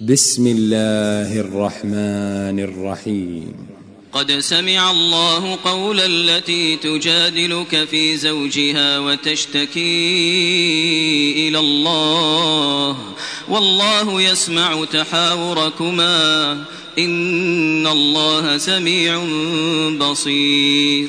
بسم الله الرحمن الرحيم. قد سمع الله قول التي تجادلك في زوجها وتشتكي إلى الله. والله يسمع تحاوركما. إن الله سميع بصير.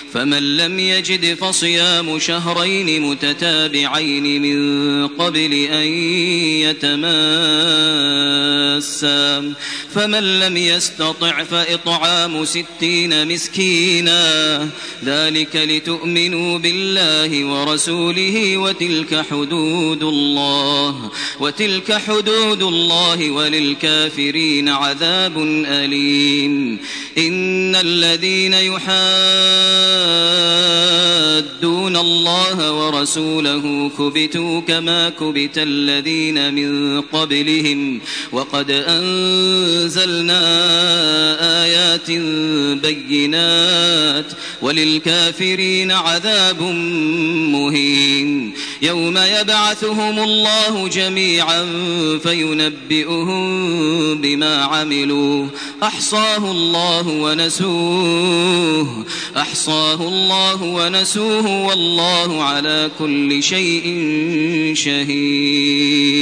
فمن لم يجد فصيام شهرين متتابعين من قبل أن يتماسا فمن لم يستطع فإطعام ستين مسكينا. ذلك لتؤمنوا بالله ورسوله وتلك حدود الله. وتلك حدود الله وللكافرين عذاب أليم. إن الذين يحادون الله ورسوله كبتوا كما كبت الذين من قبلهم. وقد أنزلنا آيات بينات وللكافرين عذاب مهين يوم يبعثهم الله جميعا فينبئهم بما عملوا أحصاه الله ونسوه أحصاه الله ونسوه والله على كل شيء شهيد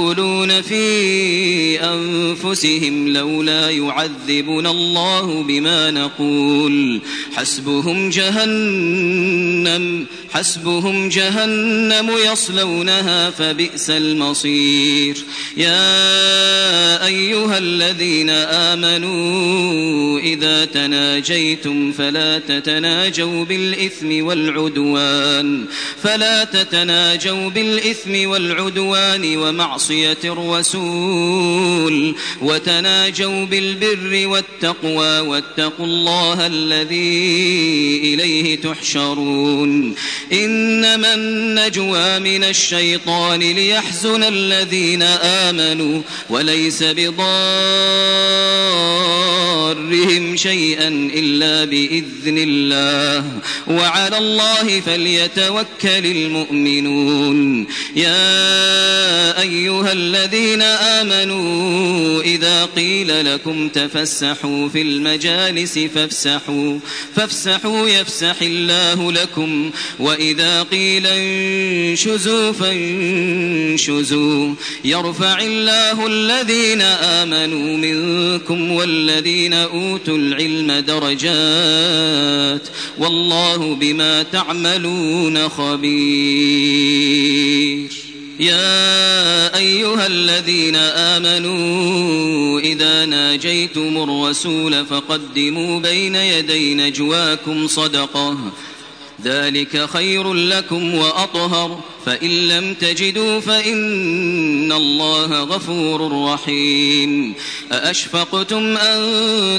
ويقولون في أنفسهم لولا يعذبنا الله بما نقول حسبهم جهنم حسبهم جهنم يصلونها فبئس المصير. يا أيها الذين آمنوا إذا تناجيتم فلا تتناجوا بالإثم والعدوان فلا تتناجوا بالإثم والعدوان ومعصية الرسول وتناجوا بالبر والتقوى واتقوا الله الذي إليه تحشرون. إنما النجوى من الشيطان ليحزن الذين آمنوا وليس بضارهم شيئا إلا بإذن الله. وعلى الله فليتوكل المؤمنون. يا أيها الذين آمنوا إذا قيل لكم تفسحوا في المجالس فافسحوا فافسحوا يفسح الله لكم وإذا قيل انشزوا فانشزوا. يرفع الله الذين آمنوا منكم والذين أوتوا العلم درجات. والله بما تعملون خبير. يا أيها الذين آمنوا إذا ناجيتم الرسول فقدموا بين يدي نجواكم صدقة. ذلك خير لكم وأطهر. فإن لم تجدوا فإن الله غفور رحيم. أأشفقتم أن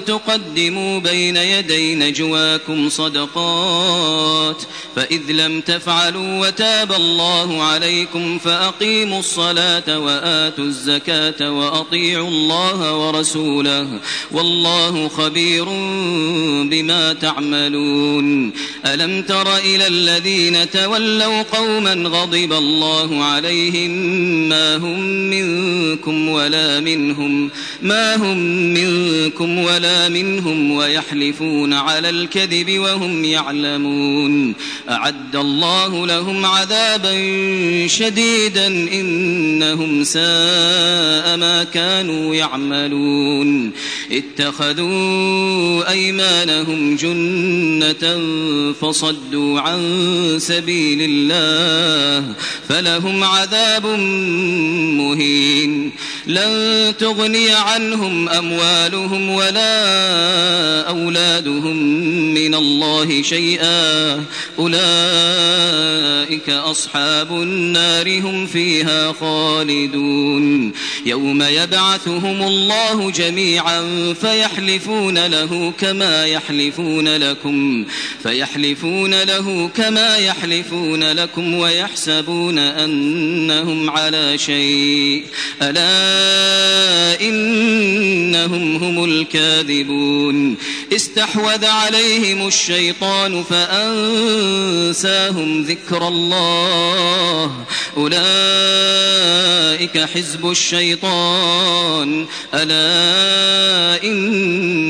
تقدموا بين يدي نجواكم صدقات؟ فإذ لم تفعلوا وتاب الله عليكم فأقيموا الصلاة وآتوا الزكاة وأطيعوا الله ورسوله. والله خبير بما تعملون. ألم تر إلى الذين تولوا قوما غضب الله عليهم ما هم منكم ولا منهم ما هم منكم ولا منهم ويحلفون على الكذب وهم يعلمون. أعد الله لهم عذابا شديدا إنهم ساء ما كانوا يعملون. اتخذوا أيمانهم جنة فصدوا عن سبيل الله فلهم عذاب مهين. لن تغني عنهم أموالهم ولا أولادهم من الله شيئا. أولئك أصحاب النار هم فيها خالدون. يوم يبعثهم الله جميعا فيحلفون له كما يحلفون لكم فيحلفون له كما يحلفون لكم ويحسبون أنهم على شيء. ألا إنهم هم الكاذبون. استحوذ عليهم الشيطان فأنساهم ذكر الله. أولئك حزب الشيطان. ألا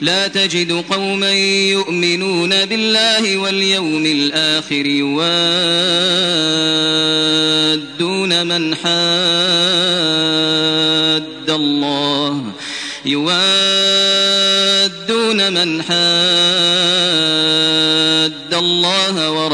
لا تجد قوما يؤمنون بالله واليوم الآخر يوادون من حاد الله. يوادون من حاد